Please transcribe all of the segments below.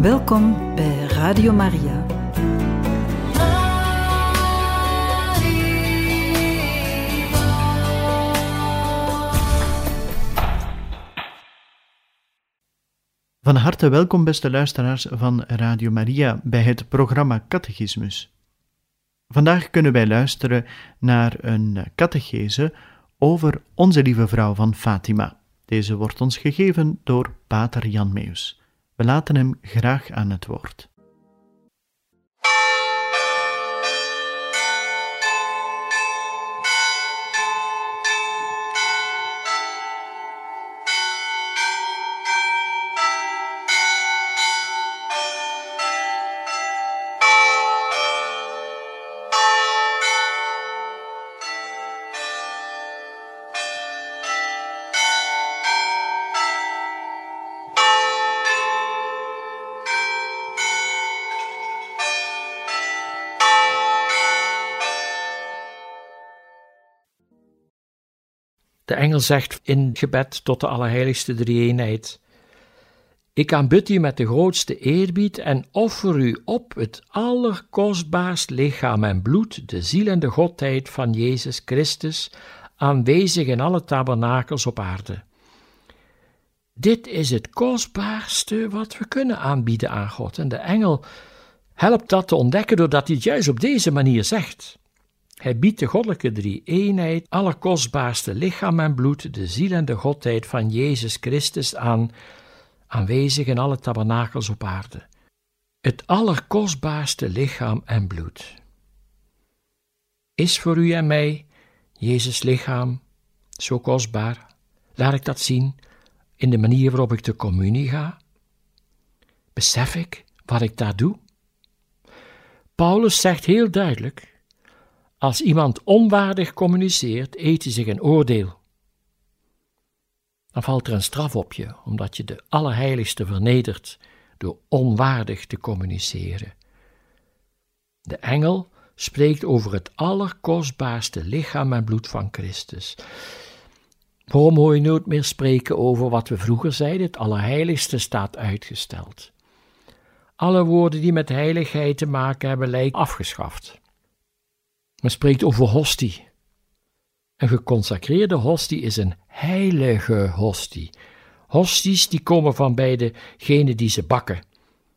Welkom bij Radio Maria. Van harte welkom, beste luisteraars van Radio Maria, bij het programma Catechismus. Vandaag kunnen wij luisteren naar een catechese over Onze Lieve Vrouw van Fatima. Deze wordt ons gegeven door Pater Jan Meus. We laten hem graag aan het woord. De engel zegt in gebed tot de Allerheiligste Drie-eenheid: Ik aanbid u met de grootste eerbied en offer u op het allerkostbaarst lichaam en bloed, de ziel en de godheid van Jezus Christus, aanwezig in alle tabernakels op aarde. Dit is het kostbaarste wat we kunnen aanbieden aan God. En de engel helpt dat te ontdekken doordat hij het juist op deze manier zegt. Hij biedt de goddelijke drie-eenheid, allerkostbaarste lichaam en bloed, de ziel en de godheid van Jezus Christus aan, aanwezig in alle tabernakels op aarde. Het allerkostbaarste lichaam en bloed. Is voor u en mij Jezus lichaam zo kostbaar? Laat ik dat zien in de manier waarop ik de communie ga? Besef ik wat ik daar doe? Paulus zegt heel duidelijk als iemand onwaardig communiceert, eet hij zich een oordeel. Dan valt er een straf op je, omdat je de Allerheiligste vernedert door onwaardig te communiceren. De engel spreekt over het allerkostbaarste lichaam en bloed van Christus. Waarom hoor je nooit meer spreken over wat we vroeger zeiden? Het Allerheiligste staat uitgesteld. Alle woorden die met heiligheid te maken hebben, lijken afgeschaft. Men spreekt over hostie. Een geconsacreerde hostie is een heilige hostie. Hosties die komen van bij degene die ze bakken.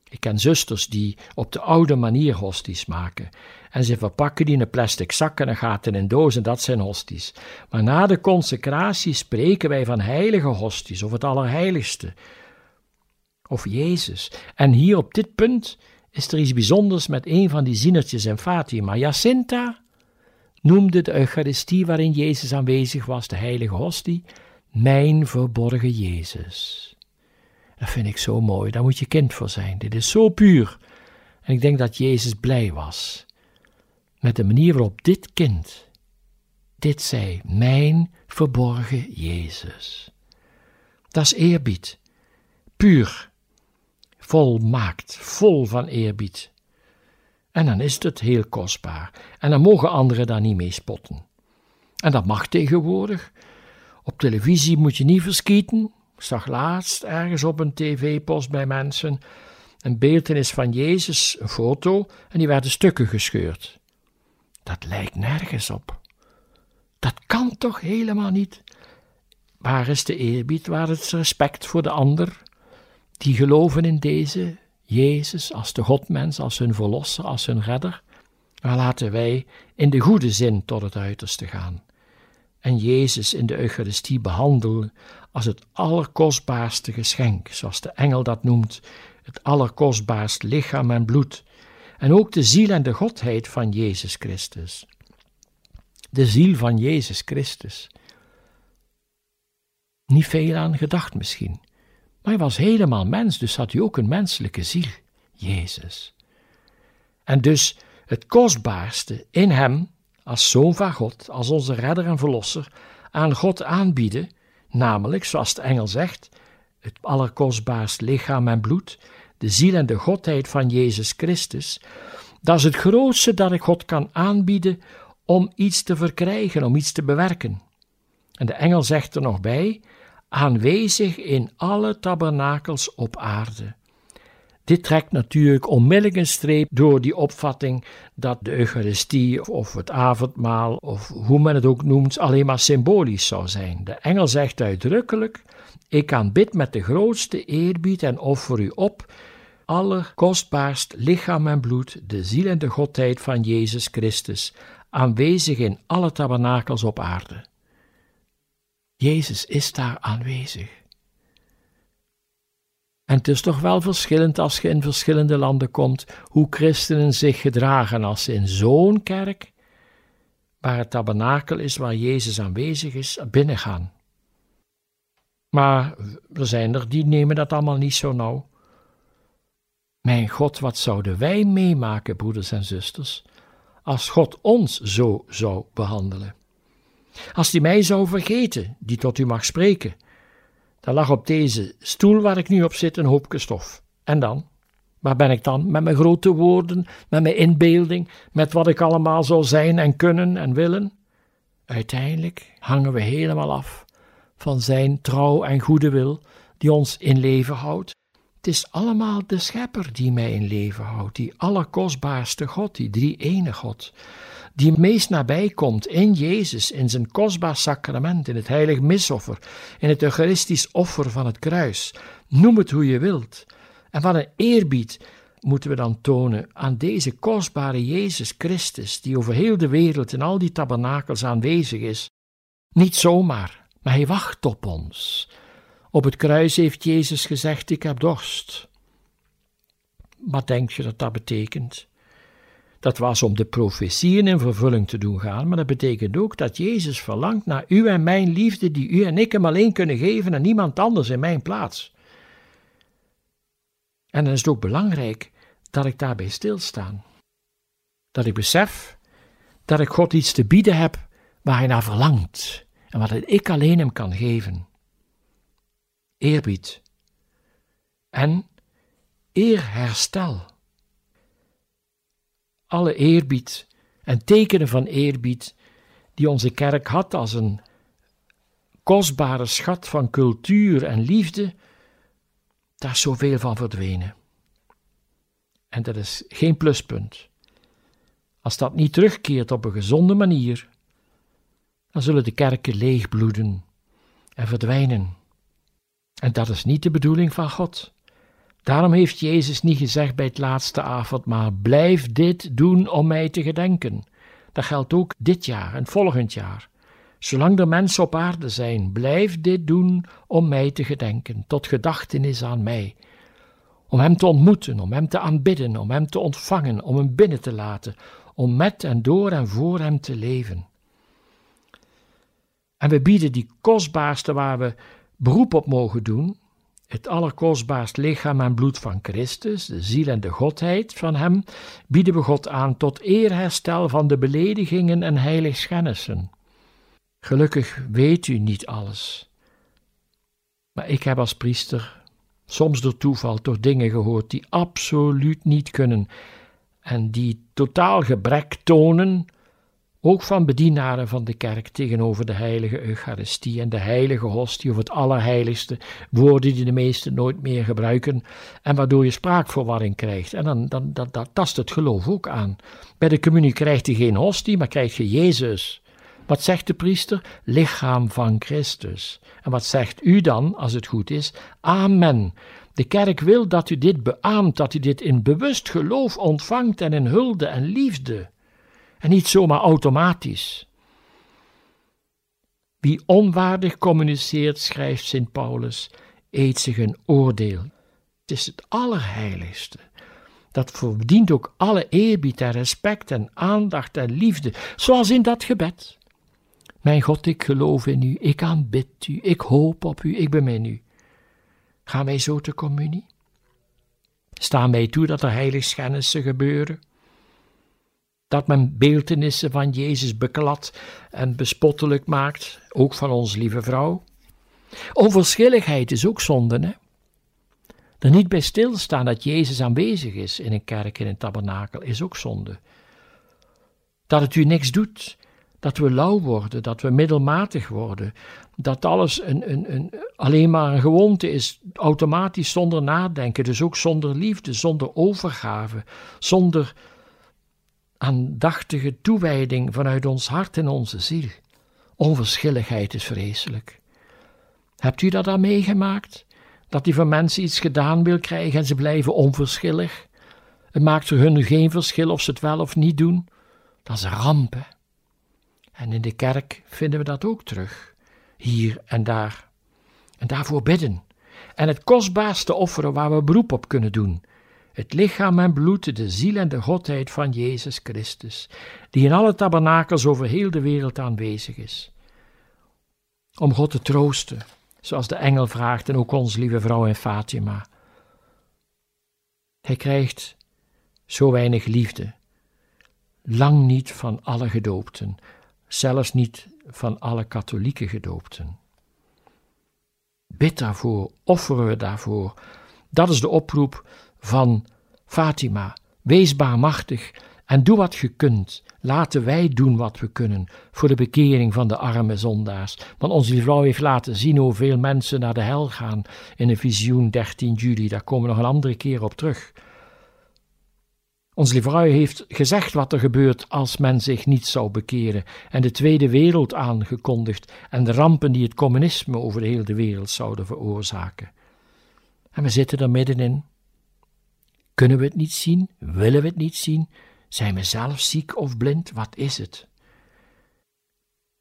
Ik ken zusters die op de oude manier hosties maken. En ze verpakken die in een plastic zak en dan gaat in een doos en dat zijn hosties. Maar na de consecratie spreken wij van heilige hosties of het allerheiligste. Of Jezus. En hier op dit punt is er iets bijzonders met een van die zienertjes in Fatima. Jacinta noemde de Eucharistie waarin Jezus aanwezig was, de heilige hostie, mijn verborgen Jezus. Dat vind ik zo mooi, daar moet je kind voor zijn. Dit is zo puur. En ik denk dat Jezus blij was met de manier waarop dit kind dit zei, mijn verborgen Jezus. Dat is eerbied, puur, volmaakt, vol van eerbied. En dan is het heel kostbaar. En dan mogen anderen daar niet mee spotten. En dat mag tegenwoordig. Op televisie moet je niet verskieten. Ik zag laatst ergens op een tv-post bij mensen een beeldenis van Jezus, een foto, en die werden stukken gescheurd. Dat lijkt nergens op. Dat kan toch helemaal niet? Waar is de eerbied, waar is het respect voor de ander, die geloven in deze Jezus als de Godmens, als hun verlosser, als hun redder, maar laten wij in de goede zin tot het uiterste gaan. En Jezus in de Eucharistie behandelen als het allerkostbaarste geschenk, zoals de engel dat noemt, het allerkostbaarste lichaam en bloed, en ook de ziel en de godheid van Jezus Christus. De ziel van Jezus Christus. Niet veel aan gedacht misschien. Maar hij was helemaal mens, dus had hij ook een menselijke ziel, Jezus. En dus het kostbaarste in hem, als zoon van God, als onze redder en verlosser, aan God aanbieden, namelijk, zoals de engel zegt, het allerkostbaarst lichaam en bloed, de ziel en de godheid van Jezus Christus, dat is het grootste dat ik God kan aanbieden om iets te verkrijgen, om iets te bewerken. En de engel zegt er nog bij: aanwezig in alle tabernakels op aarde. Dit trekt natuurlijk onmiddellijk een streep door die opvatting dat de Eucharistie of het avondmaal of hoe men het ook noemt alleen maar symbolisch zou zijn. De engel zegt uitdrukkelijk: Ik aanbid met de grootste eerbied en offer u op allerkostbaarst lichaam en bloed, de ziel en de godheid van Jezus Christus, aanwezig in alle tabernakels op aarde. Jezus is daar aanwezig. En het is toch wel verschillend als je in verschillende landen komt, hoe christenen zich gedragen als ze in zo'n kerk, waar het tabernakel is, waar Jezus aanwezig is, binnengaan. Maar er zijn er die nemen dat allemaal niet zo nauw. Mijn God, wat zouden wij meemaken, broeders en zusters, als God ons zo zou behandelen? Als hij mij zou vergeten, die tot u mag spreken, dan lag op deze stoel waar ik nu op zit een hoopje stof. En dan? Waar ben ik dan? Met mijn grote woorden, met mijn inbeelding, met wat ik allemaal zou zijn en kunnen en willen? Uiteindelijk hangen we helemaal af van zijn trouw en goede wil, die ons in leven houdt. Het is allemaal de Schepper die mij in leven houdt, die allerkostbaarste God, die drie-ene God, die meest nabij komt in Jezus, in zijn kostbaar sacrament, in het heilig misoffer, in het eucharistisch offer van het kruis. Noem het hoe je wilt. En wat een eerbied moeten we dan tonen aan deze kostbare Jezus Christus, die over heel de wereld in al die tabernakels aanwezig is. Niet zomaar, maar hij wacht op ons. Op het kruis heeft Jezus gezegd: Ik heb dorst. Wat denk je dat dat betekent? Dat was om de profetieën in vervulling te doen gaan, maar dat betekent ook dat Jezus verlangt naar u en mijn liefde, die u en ik hem alleen kunnen geven en niemand anders in mijn plaats. En dan is het ook belangrijk dat ik daarbij stilsta. Dat ik besef dat ik God iets te bieden heb waar hij naar verlangt en wat ik alleen hem kan geven eerbied en eerherstel. Alle eerbied en tekenen van eerbied die onze kerk had als een kostbare schat van cultuur en liefde, daar is zoveel van verdwenen. En dat is geen pluspunt. Als dat niet terugkeert op een gezonde manier, dan zullen de kerken leegbloeden en verdwijnen. En dat is niet de bedoeling van God. Daarom heeft Jezus niet gezegd bij het laatste avondmaal: blijf dit doen om mij te gedenken. Dat geldt ook dit jaar en volgend jaar. Zolang er mensen op aarde zijn, blijf dit doen om mij te gedenken, tot gedachtenis aan mij. Om Hem te ontmoeten, om Hem te aanbidden, om Hem te ontvangen, om Hem binnen te laten, om met en door en voor Hem te leven. En we bieden die kostbaarste waar we beroep op mogen doen, het allerkostbaarst lichaam en bloed van Christus, de ziel en de godheid van Hem, bieden we God aan tot eerherstel van de beledigingen en heiligschennissen. Gelukkig weet u niet alles. Maar ik heb als priester soms door toeval toch dingen gehoord die absoluut niet kunnen en die totaal gebrek tonen ook van bedienaren van de kerk tegenover de heilige Eucharistie en de heilige hostie of het allerheiligste, woorden die de meesten nooit meer gebruiken en waardoor je spraakverwarring krijgt. En dan, dan tast het geloof ook aan. Bij de communie krijgt je geen hostie, maar krijg je Jezus. Wat zegt de priester? Lichaam van Christus. En wat zegt u dan, als het goed is? Amen. De kerk wil dat u dit beaamt, dat u dit in bewust geloof ontvangt en in hulde en liefde. En niet zomaar automatisch. Wie onwaardig communiceert, schrijft Sint Paulus, eet zich een oordeel. Het is het allerheiligste. Dat verdient ook alle eerbied en respect en aandacht en liefde, zoals in dat gebed. Mijn God, ik geloof in u, ik aanbid u, ik hoop op u, ik bemin u. Gaan wij zo te communie? Staan wij toe dat er heiligschennissen gebeuren? Dat men beeltenissen van Jezus beklad en bespottelijk maakt, ook van onze lieve vrouw. Onverschilligheid is ook zonde, hè? Er niet bij stilstaan dat Jezus aanwezig is in een kerk, in een tabernakel, is ook zonde. Dat het u niks doet, dat we lauw worden, dat we middelmatig worden, dat alles een, een, een, alleen maar een gewoonte is, automatisch zonder nadenken, dus ook zonder liefde, zonder overgave, zonder aandachtige toewijding vanuit ons hart en onze ziel. Onverschilligheid is vreselijk. Hebt u dat al meegemaakt? Dat die van mensen iets gedaan wil krijgen en ze blijven onverschillig? Het maakt voor hun geen verschil of ze het wel of niet doen. Dat is een ramp. Hè? En in de kerk vinden we dat ook terug, hier en daar. En daarvoor bidden. En het kostbaarste offeren waar we beroep op kunnen doen. Het lichaam en bloed, de ziel en de godheid van Jezus Christus, die in alle tabernakels over heel de wereld aanwezig is. Om God te troosten, zoals de engel vraagt en ook onze lieve vrouw in Fatima. Hij krijgt zo weinig liefde, lang niet van alle gedoopten, zelfs niet van alle katholieke gedoopten. Bid daarvoor, offeren we daarvoor. Dat is de oproep van Fatima. Wees baarmachtig en doe wat je kunt. Laten wij doen wat we kunnen voor de bekering van de arme zondaars. Want onze vrouw heeft laten zien hoeveel mensen naar de hel gaan in een visioen 13 juli. Daar komen we nog een andere keer op terug. Onze vrouw heeft gezegd wat er gebeurt als men zich niet zou bekeren en de Tweede Wereld aangekondigd en de rampen die het communisme over de hele wereld zouden veroorzaken. En we zitten er middenin. Kunnen we het niet zien? Willen we het niet zien? Zijn we zelf ziek of blind? Wat is het?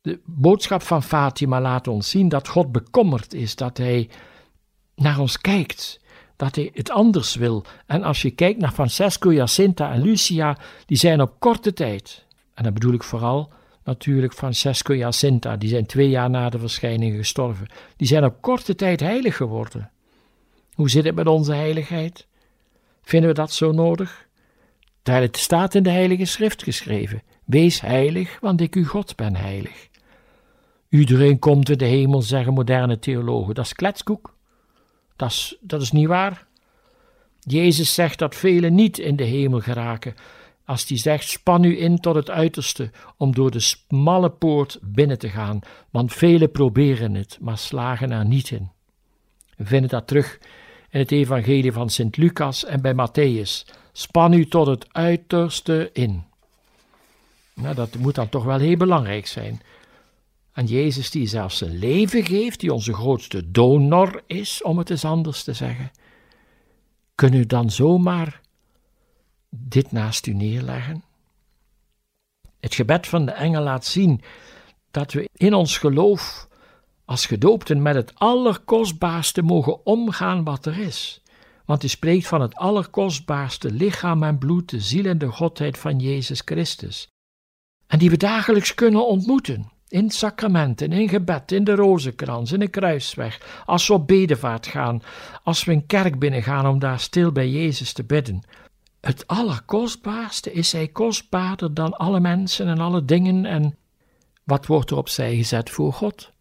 De boodschap van Fatima laat ons zien dat God bekommerd is, dat Hij naar ons kijkt dat hij het anders wil. En als je kijkt naar Francesco, Jacinta en Lucia, die zijn op korte tijd, en dan bedoel ik vooral natuurlijk Francesco Jacinta, die zijn twee jaar na de verschijning gestorven, die zijn op korte tijd heilig geworden. Hoe zit het met onze heiligheid? Vinden we dat zo nodig? Terwijl het staat in de Heilige Schrift geschreven: Wees heilig, want ik uw God ben heilig. Iedereen komt in de hemel, zeggen moderne theologen. Dat is kletskoek. Dat is, dat is niet waar. Jezus zegt dat velen niet in de hemel geraken. Als hij zegt: span u in tot het uiterste om door de smalle poort binnen te gaan, want velen proberen het, maar slagen er niet in. We vinden dat terug in het Evangelie van Sint Lucas en bij Matthäus. Span u tot het uiterste in. Nou, dat moet dan toch wel heel belangrijk zijn. En Jezus die zelfs zijn leven geeft, die onze grootste donor is, om het eens anders te zeggen. Kun u dan zomaar dit naast u neerleggen? Het gebed van de engel laat zien dat we in ons geloof als gedoopten met het allerkostbaarste mogen omgaan wat er is. Want hij spreekt van het allerkostbaarste lichaam en bloed, de ziel en de godheid van Jezus Christus. En die we dagelijks kunnen ontmoeten. In sacramenten, in gebed, in de rozenkrans, in de kruisweg, als we op bedevaart gaan, als we een kerk binnengaan om daar stil bij Jezus te bidden. Het allerkostbaarste is hij kostbaarder dan alle mensen en alle dingen en wat wordt er opzij gezet voor God?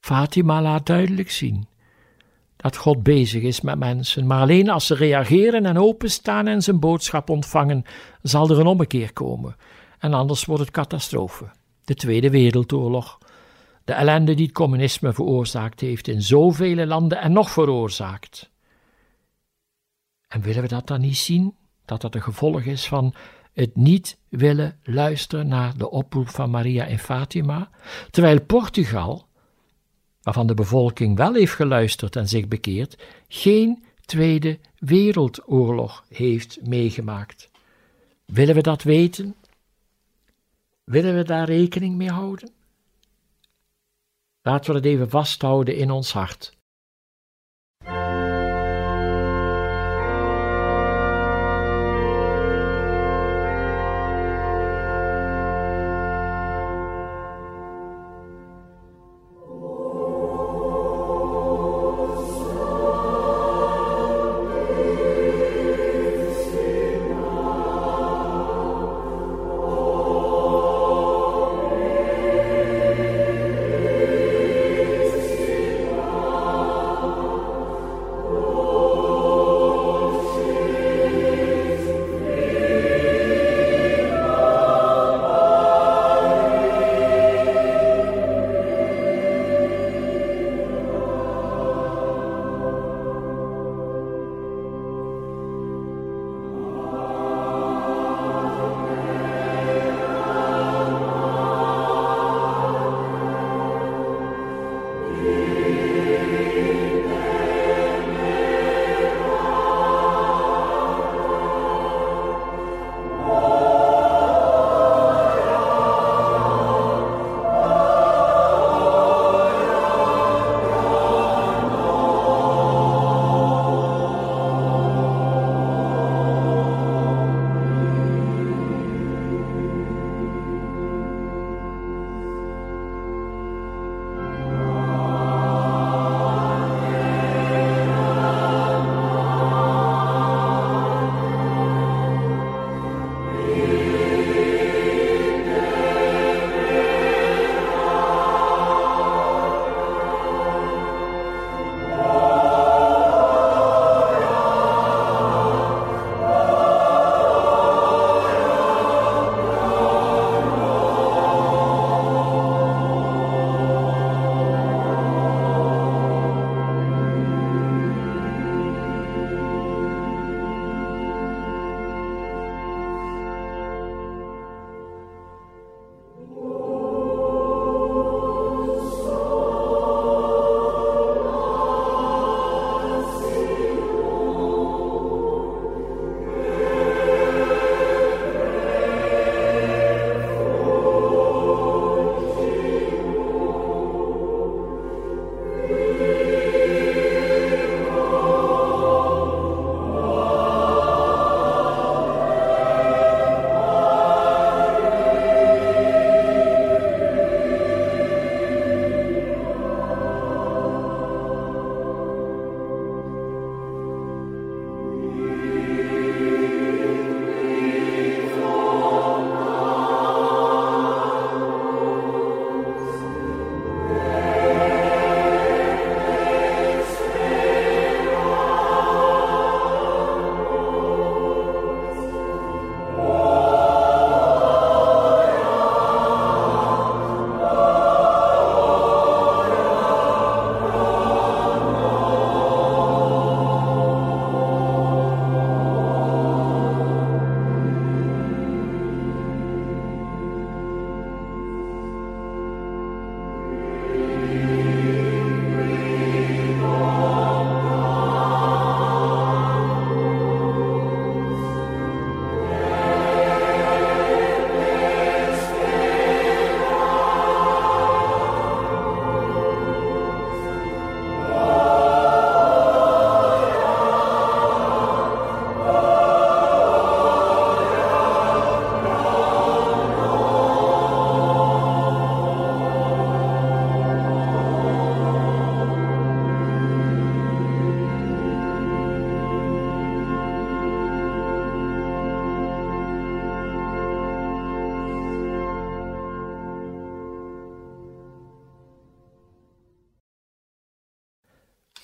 Fatima laat duidelijk zien dat God bezig is met mensen, maar alleen als ze reageren en openstaan en zijn boodschap ontvangen, zal er een ommekeer komen en anders wordt het catastrofe. De Tweede Wereldoorlog, de ellende die het communisme veroorzaakt heeft in zoveel landen en nog veroorzaakt. En willen we dat dan niet zien? Dat dat een gevolg is van het niet willen luisteren naar de oproep van Maria en Fatima, terwijl Portugal, waarvan de bevolking wel heeft geluisterd en zich bekeerd, geen Tweede Wereldoorlog heeft meegemaakt. Willen we dat weten? Willen we daar rekening mee houden? Laten we het even vasthouden in ons hart.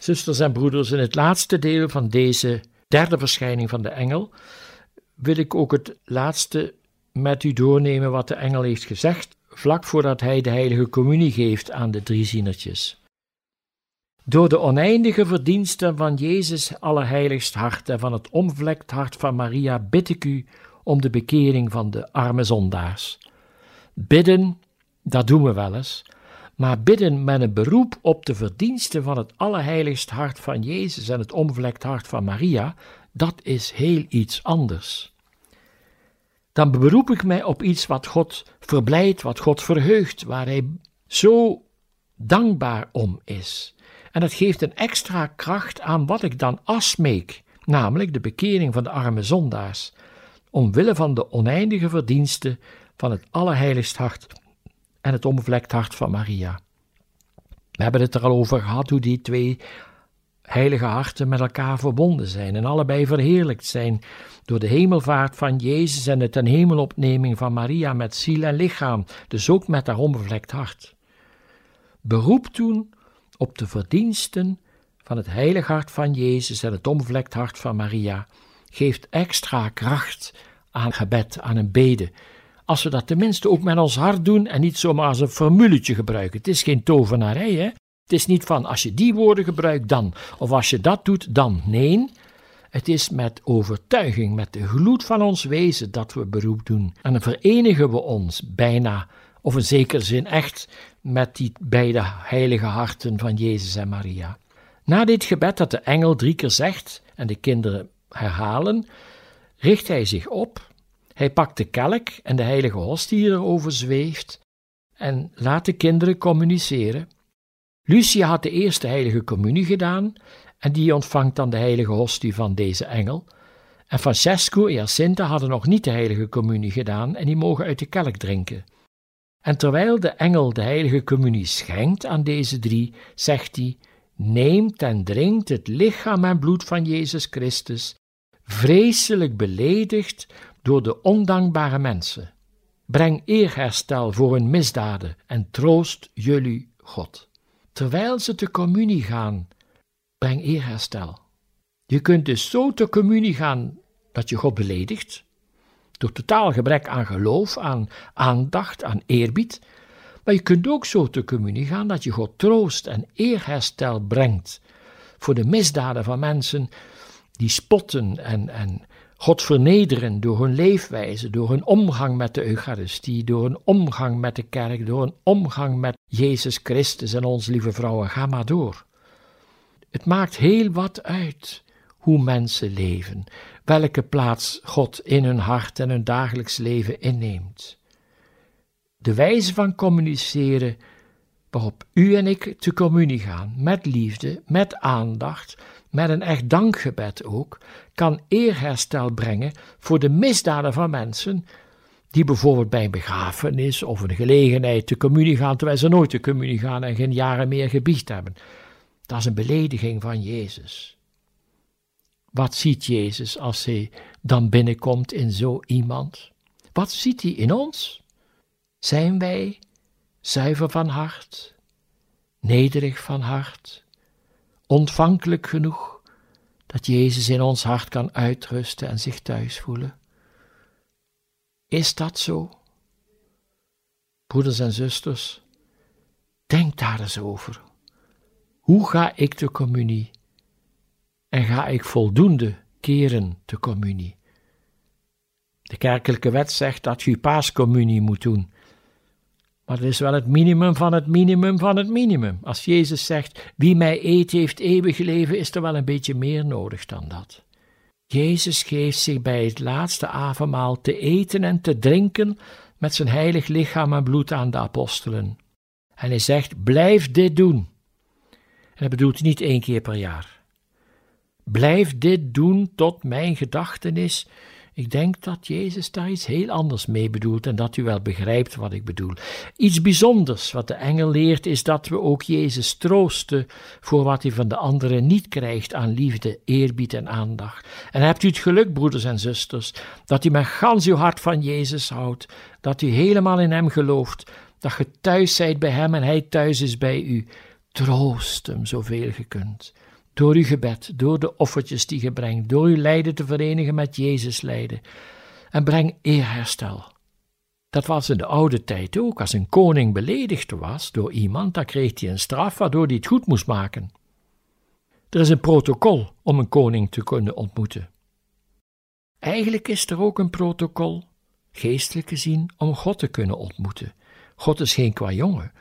Zusters en broeders, in het laatste deel van deze derde verschijning van de engel wil ik ook het laatste met u doornemen wat de engel heeft gezegd, vlak voordat hij de heilige communie geeft aan de drie zienertjes. Door de oneindige verdiensten van Jezus Allerheiligst Hart en van het omvlekt hart van Maria bid ik u om de bekering van de arme zondaars. Bidden, dat doen we wel eens, maar bidden met een beroep op de verdiensten van het Allerheiligst Hart van Jezus en het omvlekt hart van Maria, dat is heel iets anders. Dan beroep ik mij op iets wat God verblijdt, wat God verheugt, waar Hij zo dankbaar om is. En het geeft een extra kracht aan wat ik dan afsmeek, namelijk de bekering van de arme zondaars, omwille van de oneindige verdiensten van het Allerheiligst Hart en het onbevlekt hart van Maria. We hebben het er al over gehad hoe die twee heilige harten met elkaar verbonden zijn en allebei verheerlijkt zijn door de hemelvaart van Jezus en de ten hemelopneming van Maria met ziel en lichaam, dus ook met haar onbevlekt hart. Beroep toen op de verdiensten van het heilige hart van Jezus en het onbevlekt hart van Maria, geeft extra kracht aan gebed, aan een bede. Als we dat tenminste ook met ons hart doen en niet zomaar als een formuletje gebruiken. Het is geen tovenarij, hè? Het is niet van als je die woorden gebruikt dan, of als je dat doet dan. Nee, het is met overtuiging, met de gloed van ons wezen dat we beroep doen. En dan verenigen we ons bijna, of in zekere zin echt, met die beide heilige harten van Jezus en Maria. Na dit gebed dat de engel drie keer zegt en de kinderen herhalen, richt hij zich op, hij pakt de kelk en de heilige hostie die erover zweeft en laat de kinderen communiceren. Lucia had de eerste heilige communie gedaan en die ontvangt dan de heilige hostie van deze engel. En Francesco en Jacinta hadden nog niet de heilige communie gedaan en die mogen uit de kelk drinken. En terwijl de engel de heilige communie schenkt aan deze drie, zegt hij: Neemt en drinkt het lichaam en bloed van Jezus Christus, vreselijk beledigd door de ondankbare mensen. Breng eerherstel voor hun misdaden en troost jullie God. Terwijl ze te communie gaan, breng eerherstel. Je kunt dus zo te communie gaan dat je God beledigt, door totaal gebrek aan geloof, aan aandacht, aan eerbied. Maar je kunt ook zo te communie gaan dat je God troost en eerherstel brengt voor de misdaden van mensen die spotten en, en God vernederen door hun leefwijze, door hun omgang met de Eucharistie, door hun omgang met de kerk, door hun omgang met Jezus Christus en onze lieve vrouwen. Ga maar door. Het maakt heel wat uit hoe mensen leven, welke plaats God in hun hart en hun dagelijks leven inneemt. De wijze van communiceren waarop u en ik te communie gaan, met liefde, met aandacht, met een echt dankgebed ook, kan eerherstel brengen voor de misdaden van mensen die bijvoorbeeld bij een begrafenis of een gelegenheid te communie gaan terwijl ze nooit te communie gaan en geen jaren meer gebiecht hebben. Dat is een belediging van Jezus. Wat ziet Jezus als hij dan binnenkomt in zo iemand? Wat ziet hij in ons? Zijn wij zuiver van hart, nederig van hart, ontvankelijk genoeg dat Jezus in ons hart kan uitrusten en zich thuis voelen? Is dat zo? Broeders en zusters, denk daar eens over. Hoe ga ik de communie? En ga ik voldoende keren de communie? De kerkelijke wet zegt dat je paascommunie moet doen. Maar het is wel het minimum van het minimum van het minimum. Als Jezus zegt: Wie mij eet, heeft eeuwig leven, is er wel een beetje meer nodig dan dat. Jezus geeft zich bij het laatste avondmaal te eten en te drinken met zijn heilig lichaam en bloed aan de apostelen. En hij zegt: Blijf dit doen. En dat bedoelt niet één keer per jaar. Blijf dit doen tot mijn gedachtenis. Ik denk dat Jezus daar iets heel anders mee bedoelt en dat u wel begrijpt wat ik bedoel. Iets bijzonders wat de engel leert is dat we ook Jezus troosten voor wat hij van de anderen niet krijgt aan liefde, eerbied en aandacht. En hebt u het geluk, broeders en zusters, dat u met gans uw hart van Jezus houdt, dat u helemaal in hem gelooft, dat je thuis zijt bij hem en hij thuis is bij u. Troost hem zoveel je kunt. Door uw gebed, door de offertjes die je brengt, door uw lijden te verenigen met Jezus lijden. En breng eerherstel. Dat was in de oude tijd ook. Als een koning beledigd was door iemand, dan kreeg hij een straf waardoor hij het goed moest maken. Er is een protocol om een koning te kunnen ontmoeten. Eigenlijk is er ook een protocol, geestelijk gezien, om God te kunnen ontmoeten. God is geen kwajongen.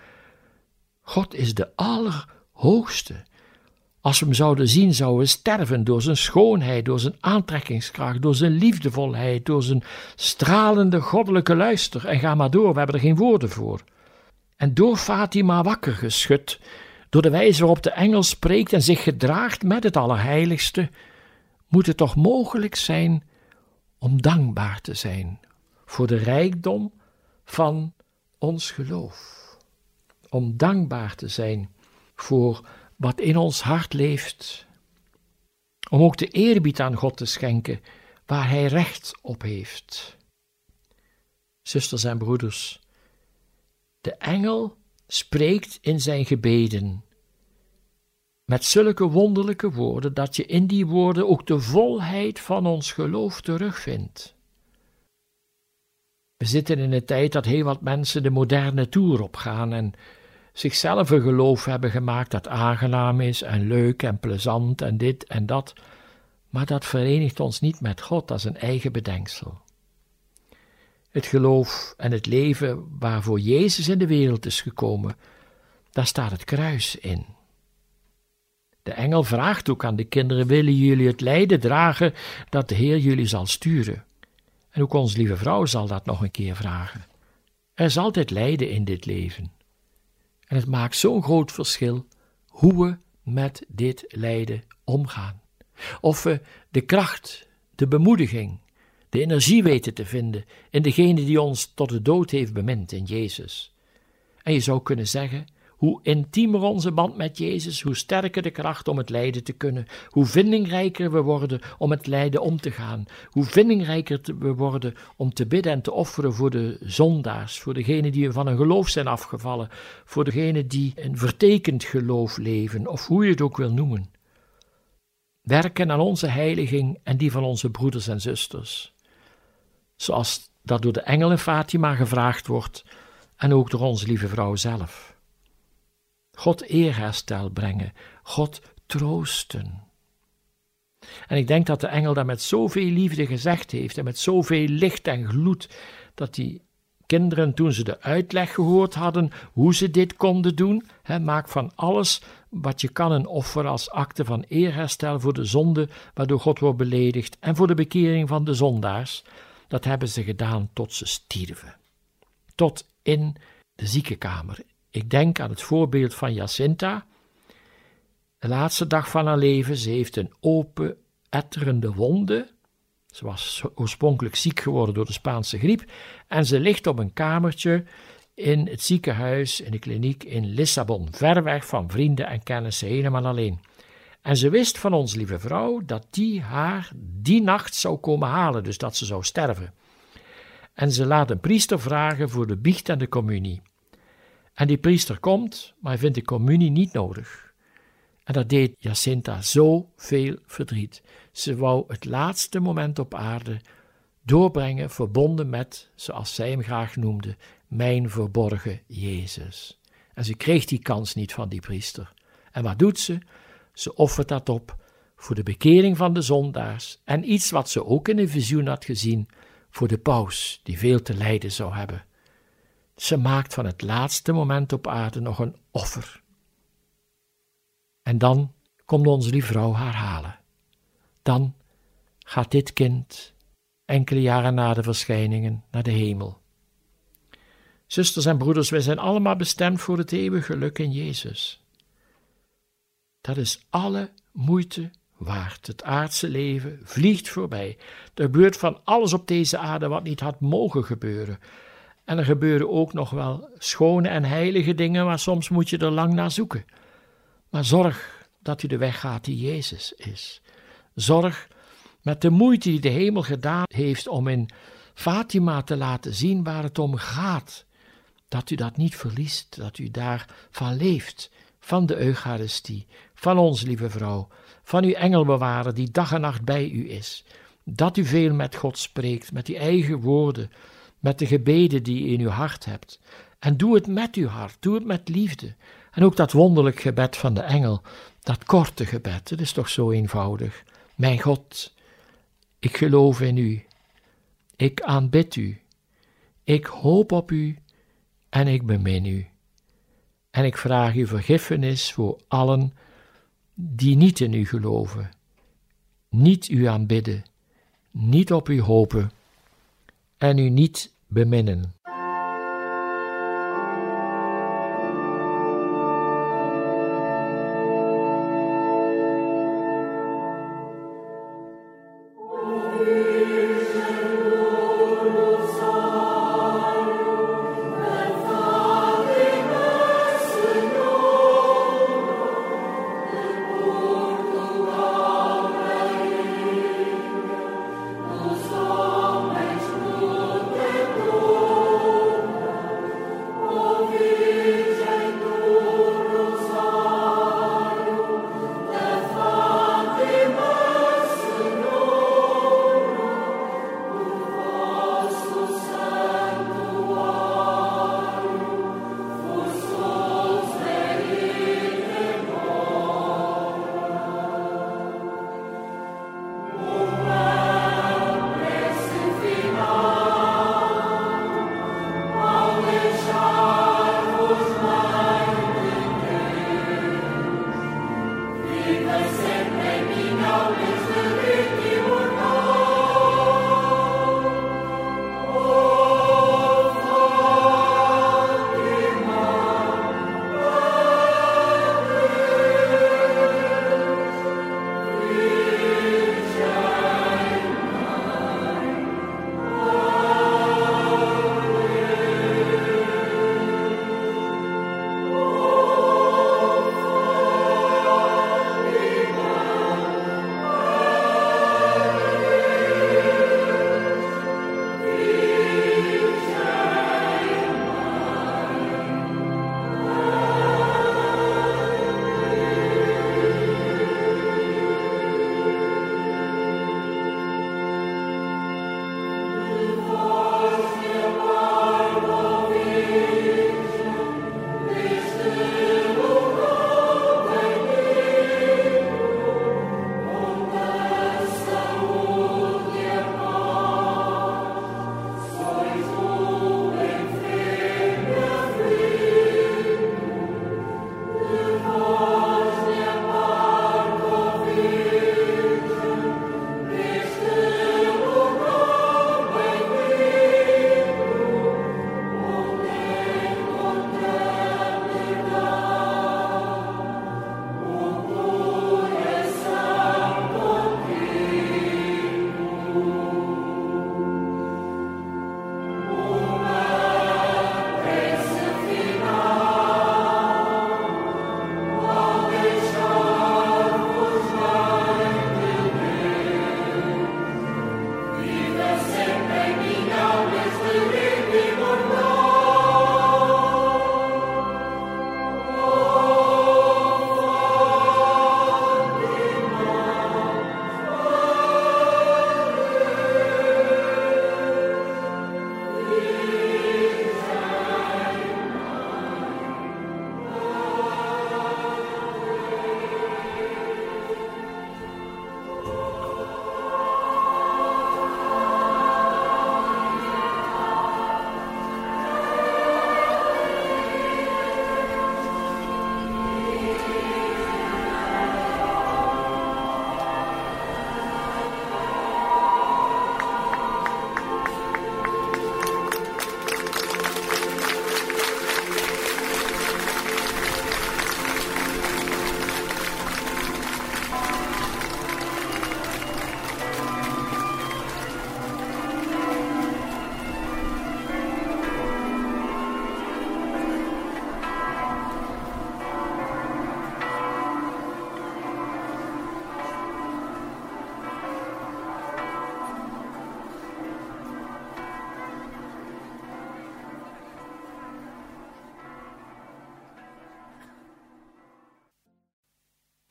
God is de Allerhoogste. Als we hem zouden zien, zouden we sterven door zijn schoonheid, door zijn aantrekkingskracht, door zijn liefdevolheid, door zijn stralende goddelijke luister. En ga maar door, we hebben er geen woorden voor. En door Fatima wakker geschud, door de wijze waarop de engel spreekt en zich gedraagt met het Allerheiligste, moet het toch mogelijk zijn om dankbaar te zijn voor de rijkdom van ons geloof. Om dankbaar te zijn voor wat in ons hart leeft. Om ook de eerbied aan God te schenken waar Hij recht op heeft. Zusters en broeders, de engel spreekt in zijn gebeden met zulke wonderlijke woorden dat je in die woorden ook de volheid van ons geloof terugvindt. We zitten in een tijd dat heel wat mensen de moderne toer opgaan en zichzelf een geloof hebben gemaakt dat aangenaam is en leuk en plezant en dit en dat, maar dat verenigt ons niet met God als een eigen bedenksel. Het geloof en het leven waarvoor Jezus in de wereld is gekomen, daar staat het kruis in. De engel vraagt ook aan de kinderen: willen jullie het lijden dragen dat de Heer jullie zal sturen? En ook onze lieve vrouw zal dat nog een keer vragen. Er is altijd lijden in dit leven. En het maakt zo'n groot verschil hoe we met dit lijden omgaan. Of we de kracht, de bemoediging, de energie weten te vinden in degene die ons tot de dood heeft bemind in Jezus. En je zou kunnen zeggen: hoe intiemer onze band met Jezus, hoe sterker de kracht om het lijden te kunnen. Hoe vindingrijker we worden om het lijden om te gaan. Hoe vindingrijker we worden om te bidden en te offeren voor de zondaars, voor degenen die van een geloof zijn afgevallen, voor degenen die een vertekend geloof leven, of hoe je het ook wil noemen. Werken aan onze heiliging en die van onze broeders en zusters. Zoals dat door de engelen Fatima gevraagd wordt en ook door onze lieve vrouw zelf. God eerherstel brengen, God troosten. En ik denk dat de engel dat met zoveel liefde gezegd heeft en met zoveel licht en gloed, dat die kinderen, toen ze de uitleg gehoord hadden hoe ze dit konden doen, hè, maak van alles wat je kan een offer als acte van eerherstel voor de zonde waardoor God wordt beledigd en voor de bekering van de zondaars, dat hebben ze gedaan tot ze stierven. Tot in de ziekenkamer, ik denk aan het voorbeeld van Jacinta. De laatste dag van haar leven, ze heeft een open, etterende wonde. Ze was oorspronkelijk ziek geworden door de Spaanse griep. En ze ligt op een kamertje in het ziekenhuis, in de kliniek in Lissabon, ver weg van vrienden en kennissen, helemaal alleen. En ze wist van ons lieve vrouw dat die haar die nacht zou komen halen, dus dat ze zou sterven. En ze laat een priester vragen voor de biecht en de communie. En die priester komt, maar hij vindt de communie niet nodig. En dat deed Jacinta zoveel verdriet. Ze wou het laatste moment op aarde doorbrengen, verbonden met, zoals zij hem graag noemde, mijn verborgen Jezus. En ze kreeg die kans niet van die priester. En wat doet ze? Ze offert dat op voor de bekering van de zondaars en iets wat ze ook in een visioen had gezien voor de paus, die veel te lijden zou hebben. Ze maakt van het laatste moment op aarde nog een offer. En dan komt onze lieve vrouw haar halen. Dan gaat dit kind enkele jaren na de verschijningen naar de hemel. Zusters en broeders, wij zijn allemaal bestemd voor het eeuwige geluk in Jezus. Dat is alle moeite waard. Het aardse leven vliegt voorbij. Er gebeurt van alles op deze aarde wat niet had mogen gebeuren. En er gebeuren ook nog wel schone en heilige dingen, maar soms moet je er lang naar zoeken. Maar zorg dat u de weg gaat die Jezus is. Zorg met de moeite die de hemel gedaan heeft om in Fatima te laten zien waar het om gaat, dat u dat niet verliest, dat u daarvan leeft, van de Eucharistie, van ons, lieve vrouw, van uw engelbewarer die dag en nacht bij u is. Dat u veel met God spreekt, met uw eigen woorden, met de gebeden die u in uw hart hebt. En doe het met uw hart, doe het met liefde. En ook dat wonderlijk gebed van de engel, dat korte gebed, het is toch zo eenvoudig. Mijn God, ik geloof in u. Ik aanbid u. Ik hoop op u en ik bemin u. En ik vraag u vergiffenis voor allen die niet in u geloven, niet u aanbidden, niet op u hopen en u niet benennen